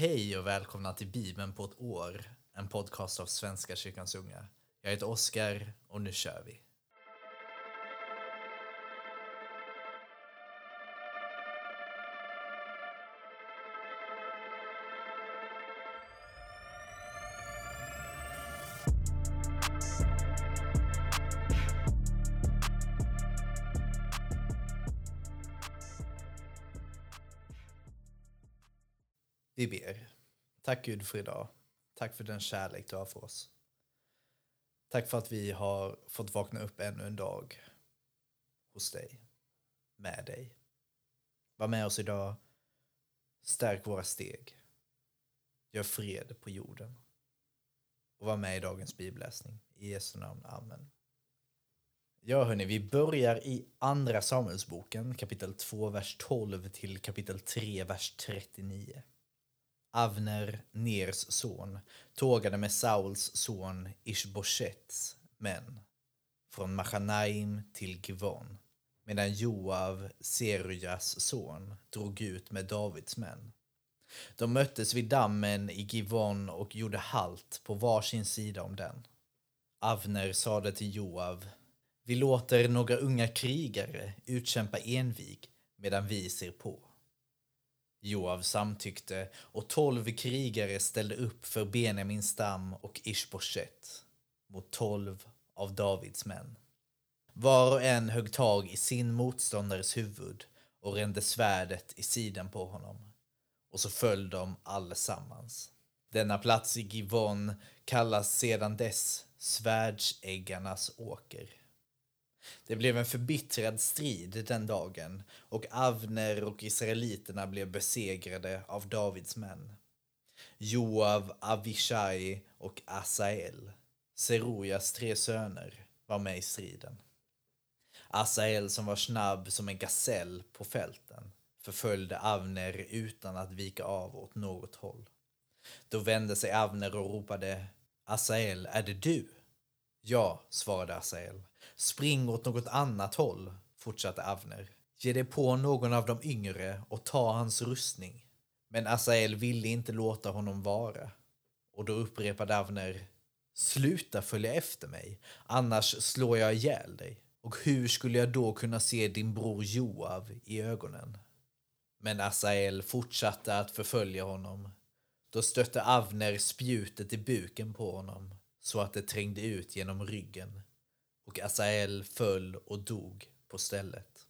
Hej och välkomna till Bibeln på ett år, en podcast av Svenska kyrkans unga. Jag heter Oskar och nu kör vi. Tack Gud för idag. Tack för den kärlek du har för oss. Tack för att vi har fått vakna upp ännu en dag hos dig, med dig. Var med oss idag. Stärk våra steg. Gör fred på jorden. Och var med i dagens bibelläsning. I Jesu namn. Amen. Ja, hörni, vi börjar i Andra Samuelsboken, kapitel 2, vers 12 till kapitel 3, vers 39. Avner, Ners son, tågade med Sauls son Ishboshets män från Machanaim till Givon medan Joav, Serujas son, drog ut med Davids män. De möttes vid dammen i Givon och gjorde halt på varsin sida om den. Avner sade till Joav, vi låter några unga krigare utkämpa envig medan vi ser på. Joav samtyckte och tolv krigare ställde upp för Benjamins stam och Ishboshet mot tolv av Davids män. Var och en högg tag i sin motståndares huvud och rände svärdet i sidan på honom. Och så föll de allesammans. Denna plats i Givon kallas sedan dess Svärdsäggarnas åker. Det blev en förbittrad strid den dagen och Avner och israeliterna blev besegrade av Davids män. Joav, Avishai och Asael, Serujas tre söner, var med i striden. Asael som var snabb som en gasell på fälten förföljde Avner utan att vika av åt något håll. Då vände sig Avner och ropade Asael, är det du? Ja, svarade Asael. Spring åt något annat håll, fortsatte Avner. Ge dig på någon av de yngre och ta hans rustning. Men Asael ville inte låta honom vara. Och då upprepade Avner. Sluta följa efter mig, annars slår jag ihjäl dig. Och hur skulle jag då kunna se din bror Joav i ögonen? Men Asael fortsatte att förfölja honom. Då stötte Avner spjutet i buken på honom så att det trängde ut genom ryggen och Asael föll och dog på stället.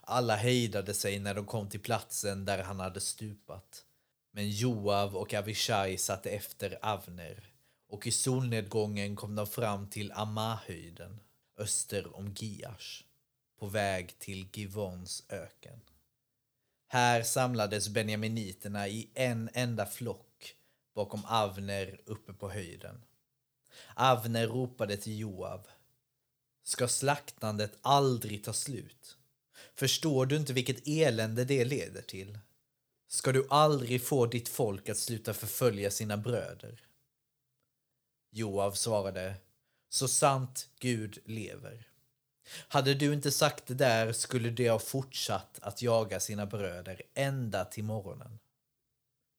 Alla hejdade sig när de kom till platsen där han hade stupat. Men Joav och Avishai satte efter Avner och i solnedgången kom de fram till Amahöjden öster om Giash på väg till Givons öken. Här samlades benjaminiterna i en enda flock bakom Avner uppe på höjden. Avner ropade till Joav. Ska slaktandet aldrig ta slut? Förstår du inte vilket elände det leder till? Ska du aldrig få ditt folk att sluta förfölja sina bröder? Joav svarade, så sant Gud lever. Hade du inte sagt det där skulle de ha fortsatt att jaga sina bröder ända till morgonen.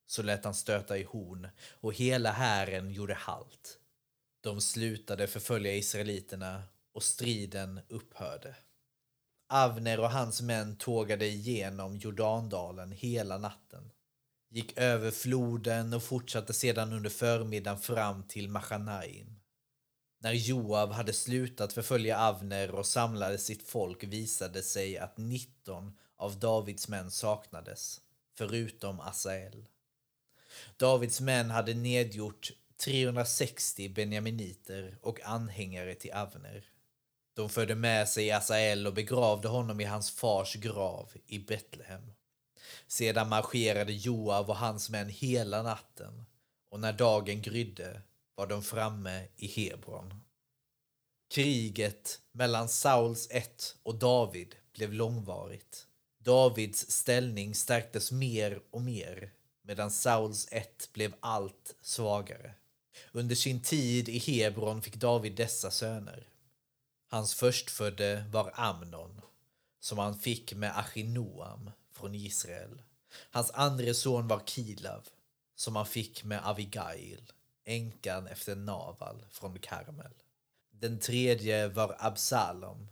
Så lät han stöta i horn och hela hären gjorde halt. De slutade förfölja israeliterna och striden upphörde. Avner och hans män tågade igenom Jordandalen hela natten, gick över floden och fortsatte sedan under förmiddagen fram till Machanaim. När Joav hade slutat förfölja Avner och samlade sitt folk visade sig att 19 av Davids män saknades, förutom Asael. Davids män hade nedgjort 360 benjaminiter och anhängare till Avner. De förde med sig Asael och begravde honom i hans fars grav i Betlehem. Sedan marscherade Joav och hans män hela natten och när dagen grydde var de framme i Hebron. Kriget mellan Sauls ett och David blev långvarigt. Davids ställning stärktes mer och mer medan Sauls ett blev allt svagare. Under sin tid i Hebron fick David dessa söner. Hans förstfödde var Amnon, som han fick med Achinoam från Israel. Hans andre son var Kilav, som han fick med Avigail, änkan efter Naval från Karmel. Den tredje var Absalom,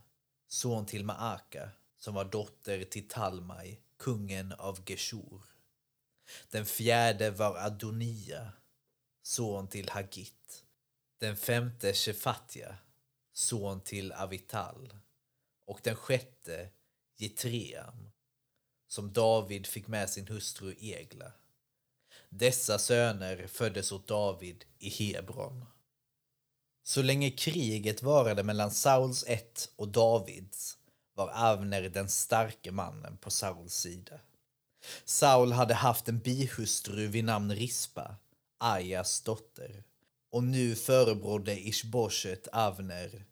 son till Maaka, som var dotter till Talmai, kungen av Geshur. Den fjärde var Adonia, son till Hagit. Den femte Shefatja, son till Avital. Och den sjätte Jitream, som David fick med sin hustru Egla. Dessa söner föddes åt David i Hebron. Så länge kriget varade mellan Sauls ett och Davids var Avner den starke mannen på Sauls sida. Saul hade haft en bihustru vid namn Rispa, Ajas dotter. Och nu förebrådde Ishboshet Avner.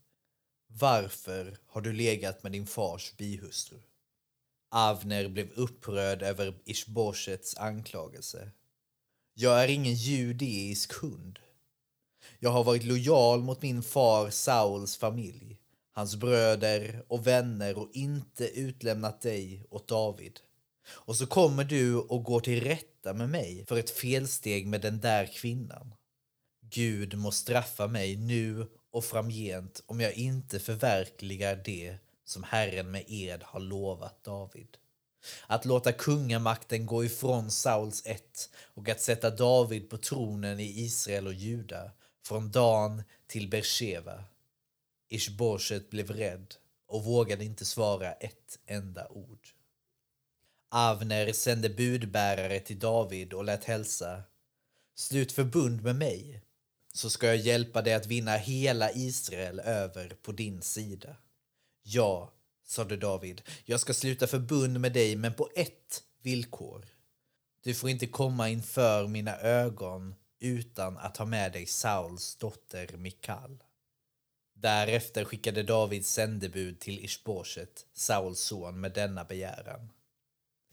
Varför har du legat med din fars bihustru? Avner blev upprörd över Ishboshets anklagelse. Jag är ingen judisk hund. Jag har varit lojal mot min far Sauls familj, hans bröder och vänner och inte utlämnat dig åt David. Och så kommer du och går till rätta med mig för ett felsteg med den där kvinnan. Gud må straffa mig nu och framgent om jag inte förverkligar det som Herren med ed har lovat David. Att låta kungamakten gå ifrån Sauls ett och att sätta David på tronen i Israel och Juda från Dan till Bersheva. Ishboshet blev rädd och vågade inte svara ett enda ord. Avner sände budbärare till David och lät hälsa Slut förbund med mig, så ska jag hjälpa dig att vinna hela Israel över på din sida. Ja, sade David, jag ska sluta förbund med dig, men på ett villkor. Du får inte komma inför mina ögon utan att ha med dig Sauls dotter Mikal. Därefter skickade David sändebud till Ishboshet, Sauls son, med denna begäran.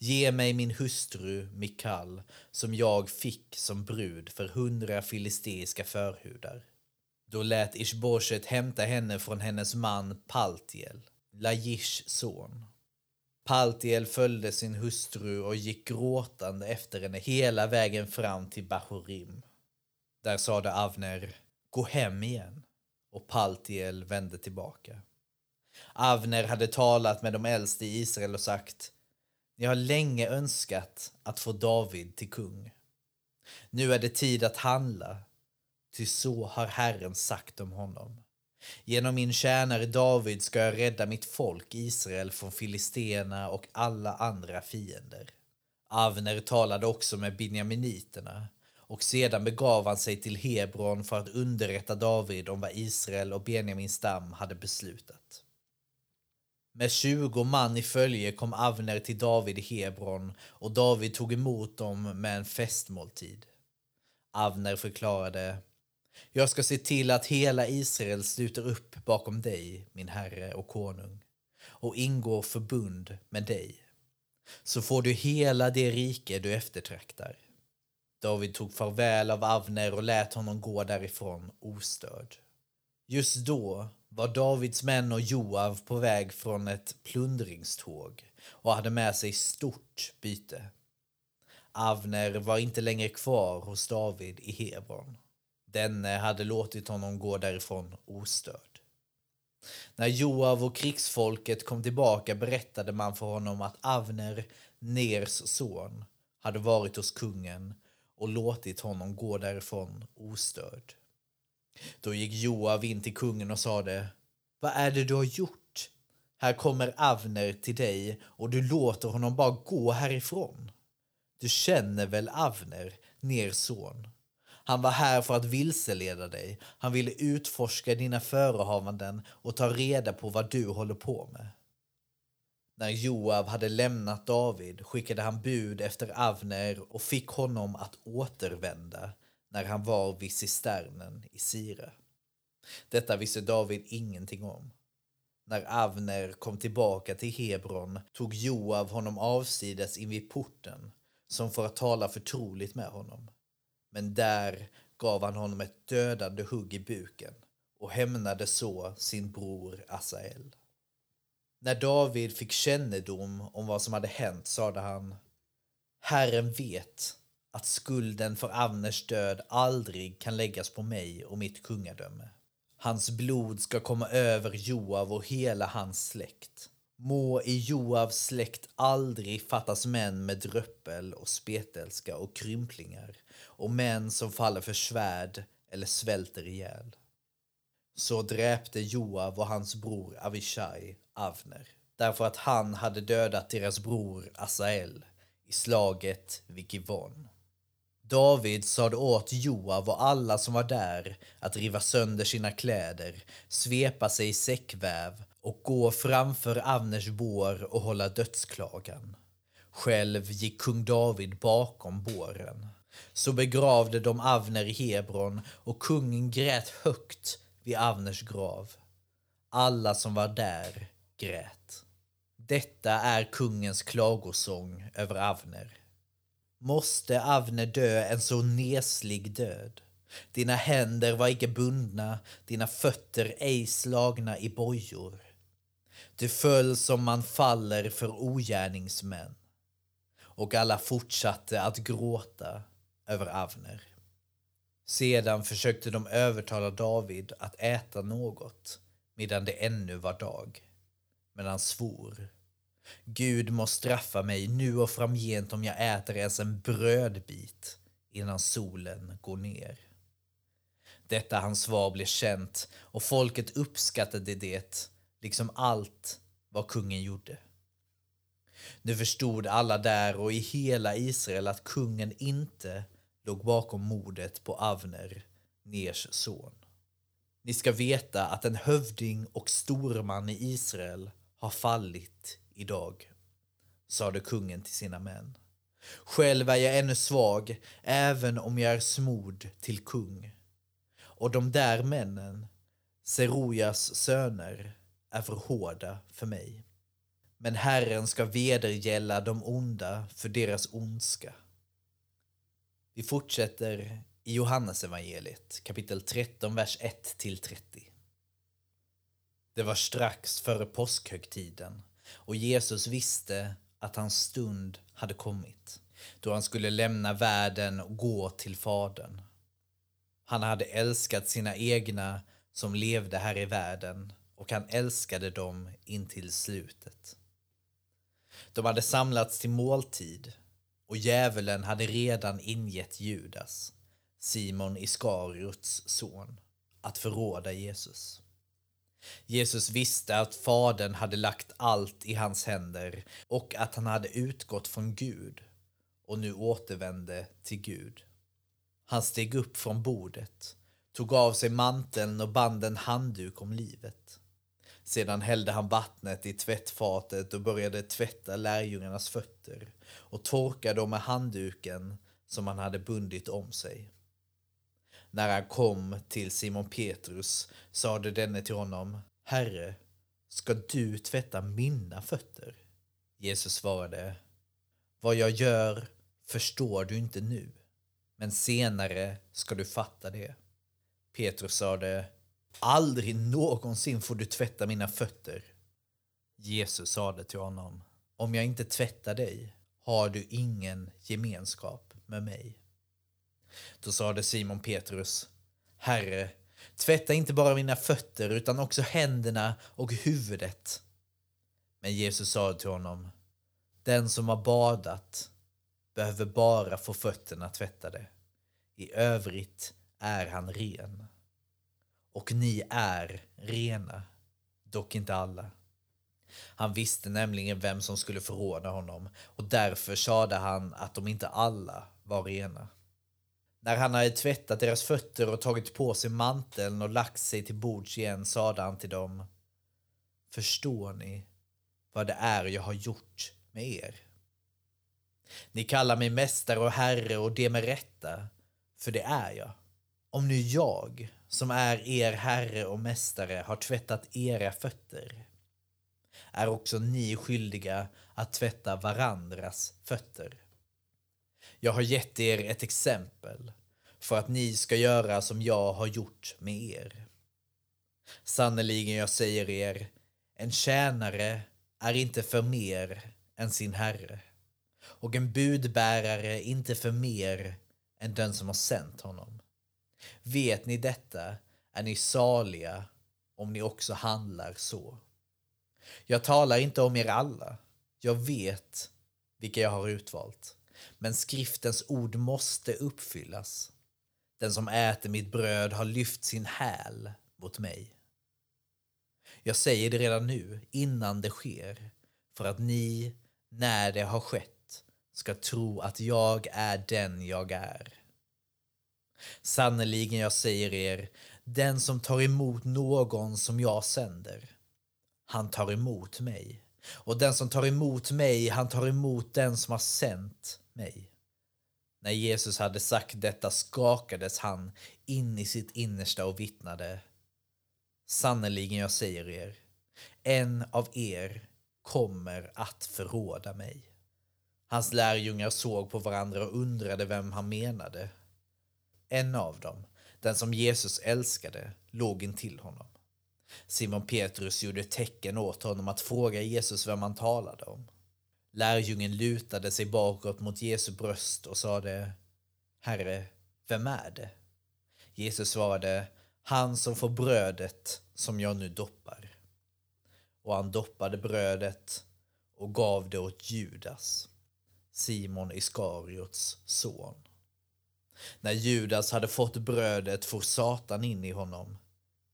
Ge mig min hustru Mikal som jag fick som brud för hundra filisteiska förhudar. Då lät Ishboshet hämta henne från hennes man Paltiel, Lajish son. Paltiel följde sin hustru och gick gråtande efter henne hela vägen fram till Bahurim. Där sade Avner, gå hem igen. Och Paltiel vände tillbaka. Avner hade talat med de äldste i Israel och sagt jag har länge önskat att få David till kung. Nu är det tid att handla, ty så har Herren sagt om honom. Genom min tjänare David ska jag rädda mitt folk Israel från filisterna och alla andra fiender. Avner talade också med benjaminiterna och sedan begav han sig till Hebron för att underrätta David om vad Israel och Benjamins stam hade beslutat. Med tjugo man i följe kom Avner till David i Hebron och David tog emot dem med en festmåltid. Avner förklarade Jag ska se till att hela Israel sluter upp bakom dig, min herre och konung, och ingår förbund med dig. Så får du hela det rike du eftertraktar. David tog farväl av Avner och lät honom gå därifrån ostörd. Just då var Davids män och Joav på väg från ett plundringståg och hade med sig stort byte. Avner var inte längre kvar hos David i Hebron. Denne hade låtit honom gå därifrån ostörd. När Joav och krigsfolket kom tillbaka berättade man för honom att Avner, Ners son, hade varit hos kungen och låtit honom gå därifrån ostörd. Då gick Joav in till kungen och sade Vad är det du har gjort? Här kommer Avner till dig och du låter honom bara gå härifrån. Du känner väl Avner, ner son? Han var här för att vilseleda dig. Han ville utforska dina förehavanden och ta reda på vad du håller på med. När Joav hade lämnat David skickade han bud efter Avner och fick honom att återvända när han var vid cisternen i Sire. Detta visste David ingenting om. När Avner kom tillbaka till Hebron tog Joav honom avsides in vid porten som för att tala förtroligt med honom. Men där gav han honom ett dödande hugg i buken och hämnade så sin bror Asael. När David fick kännedom om vad som hade hänt sade han Herren vet att skulden för Avners död aldrig kan läggas på mig och mitt kungadöme. Hans blod ska komma över Joav och hela hans släkt. Må i Joavs släkt aldrig fattas män med dröppel och spetälska och krymplingar och män som faller för svärd eller svälter ihjäl. Så dräpte Joav och hans bror Avishai Avner därför att han hade dödat deras bror Asael i slaget vid Givon. David sade åt Joav och alla som var där att riva sönder sina kläder, svepa sig i säckväv och gå framför Avners bår och hålla dödsklagan. Själv gick kung David bakom båren. Så begravde de Avner i Hebron och kungen grät högt vid Avners grav. Alla som var där grät. Detta är kungens klagosång över Avner. Måste Avner dö en så neslig död? Dina händer var icke bundna, dina fötter ej slagna i bojor. Du föll som man faller för ogärningsmän. Och alla fortsatte att gråta över Avner. Sedan försökte de övertala David att äta något medan det ännu var dag. Men han svor. Gud må straffa mig nu och framgent om jag äter ens en brödbit innan solen går ner. Detta hans svar blev känt och folket uppskattade det, liksom allt vad kungen gjorde. Nu förstod alla där och i hela Israel att kungen inte låg bakom mordet på Avner, Ners son. Ni ska veta att en hövding och storman i Israel har fallit idag, sade kungen till sina män. Själv är jag ännu svag, även om jag är smord till kung. Och de där männen, Serujas söner, är för hårda för mig. Men Herren ska vedergälla de onda för deras ondska. Vi fortsätter i Johannesevangeliet kapitel 13, vers 1-30. Det var strax före påskhögtiden och Jesus visste att hans stund hade kommit då han skulle lämna världen och gå till Fadern. Han hade älskat sina egna som levde här i världen och han älskade dem intill slutet. De hade samlats till måltid och djävulen hade redan ingett Judas, Simon Iskariots son, att förråda Jesus. Jesus visste att Fadern hade lagt allt i hans händer och att han hade utgått från Gud och nu återvände till Gud. Han steg upp från bordet, tog av sig manteln och band en handduk om livet. Sedan hällde han vattnet i tvättfatet och började tvätta lärjungarnas fötter och torka dem med handduken som han hade bundit om sig. När han kom till Simon Petrus sade denne till honom Herre, ska du tvätta mina fötter? Jesus svarade Vad jag gör förstår du inte nu, men senare ska du fatta det. Petrus sade Aldrig någonsin får du tvätta mina fötter. Jesus sade till honom Om jag inte tvättar dig har du ingen gemenskap med mig. Då sade Simon Petrus, Herre, tvätta inte bara mina fötter utan också händerna och huvudet. Men Jesus sade till honom, den som har badat behöver bara få fötterna tvättade. I övrigt är han ren. Och ni är rena, dock inte alla. Han visste nämligen vem som skulle förråda honom och därför sade han att de inte alla var rena. När han hade tvättat deras fötter och tagit på sig manteln och lagt sig till bords igen sade han till dem Förstår ni vad det är jag har gjort med er? Ni kallar mig mästare och herre och det med rätta, för det är jag. Om nu jag, som är er herre och mästare, har tvättat era fötter är också ni skyldiga att tvätta varandras fötter. Jag har gett er ett exempel för att ni ska göra som jag har gjort med er. Sannerligen, jag säger er, en tjänare är inte för mer än sin herre och en budbärare inte för mer än den som har sänt honom. Vet ni detta är ni saliga om ni också handlar så. Jag talar inte om er alla. Jag vet vilka jag har utvalt. Men skriftens ord måste uppfyllas. Den som äter mitt bröd har lyft sin häl mot mig. Jag säger det redan nu, innan det sker, för att ni, när det har skett, ska tro att jag är den jag är. Sannerligen, jag säger er, den som tar emot någon som jag sänder, han tar emot mig. Och den som tar emot mig, han tar emot den som har sänt mig. När Jesus hade sagt detta skakades han in i sitt innersta och vittnade. Sannerligen, jag säger er, en av er kommer att förråda mig. Hans lärjungar såg på varandra och undrade vem han menade. En av dem, den som Jesus älskade, låg intill honom. Simon Petrus gjorde tecken åt honom att fråga Jesus vem han talade om. Lärjungen lutade sig bakåt mot Jesu bröst och sade Herre, vem är det? Jesus svarade Han som får brödet som jag nu doppar. Och han doppade brödet och gav det åt Judas, Simon Iskariots son. När Judas hade fått brödet for Satan in i honom.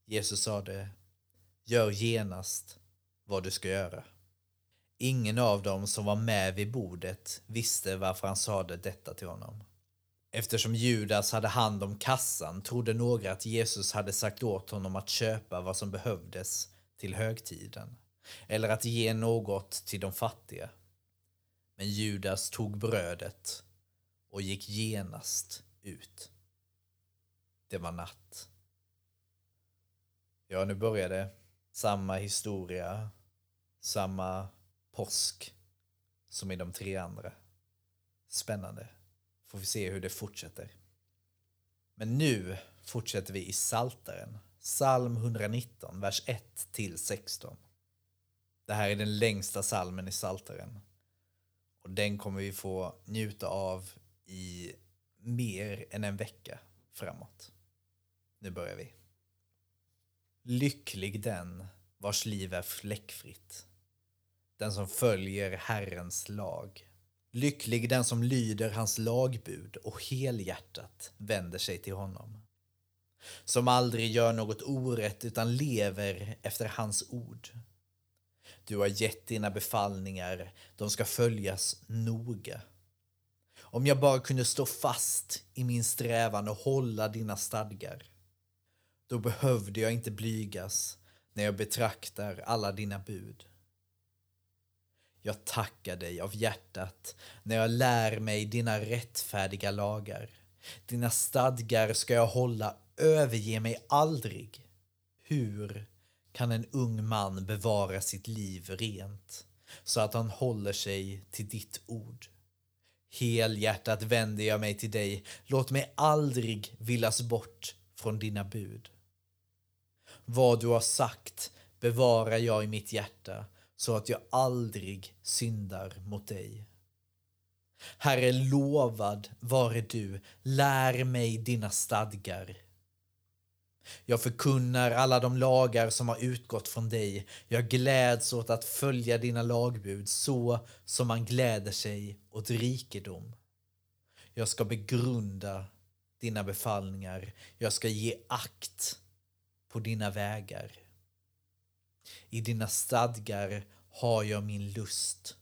Jesus sade Gör genast vad du ska göra. Ingen av dem som var med vid bordet visste varför han sade detta till honom. Eftersom Judas hade hand om kassan trodde några att Jesus hade sagt åt honom att köpa vad som behövdes till högtiden eller att ge något till de fattiga. Men Judas tog brödet och gick genast ut. Det var natt. Ja, nu började samma historia, samma påsk som i de tre andra. Spännande. Får vi se hur det fortsätter. Men nu fortsätter vi i Saltaren, psalm 119, vers 1 till 16. Det här är den längsta salmen i Saltaren. Och den kommer vi få njuta av i mer än en vecka framåt. Nu börjar vi. Lycklig den vars liv är fläckfritt. Den som följer Herrens lag. Lycklig den som lyder hans lagbud och helhjärtat vänder sig till honom. Som aldrig gör något orätt utan lever efter hans ord. Du har gett dina befallningar, de ska följas noga. Om jag bara kunde stå fast i min strävan och hålla dina stadgar. Då behövde jag inte blygas när jag betraktar alla dina bud. Jag tackar dig av hjärtat när jag lär mig dina rättfärdiga lagar. Dina stadgar ska jag hålla, överge mig aldrig. Hur kan en ung man bevara sitt liv rent så att han håller sig till ditt ord? Helhjärtat vänder jag mig till dig. Låt mig aldrig villas bort från dina bud. Vad du har sagt bevarar jag i mitt hjärta så att jag aldrig syndar mot dig. Herre, lovad vare du, lär mig dina stadgar. Jag förkunnar alla de lagar som har utgått från dig. Jag gläds åt att följa dina lagbud så som man gläder sig åt rikedom. Jag ska begrunda dina befallningar. Jag ska ge akt på dina vägar. I dina stadgar har jag min lust.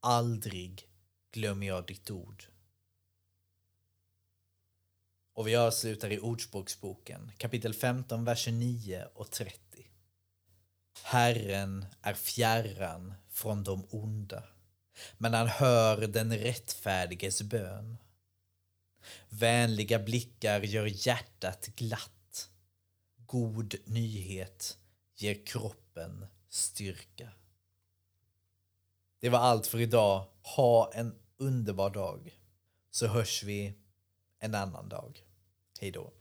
Aldrig glömmer jag ditt ord. Och vi avslutar i Ordspråksboken kapitel 15, vers 29 och 30. Herren är fjärran från de onda, men han hör den rättfärdiges bön. Vänliga blickar gör hjärtat glatt. God nyhet ger kroppen styrka. Det var allt för idag. Ha en underbar dag. Så hörs vi en annan dag. Hej då.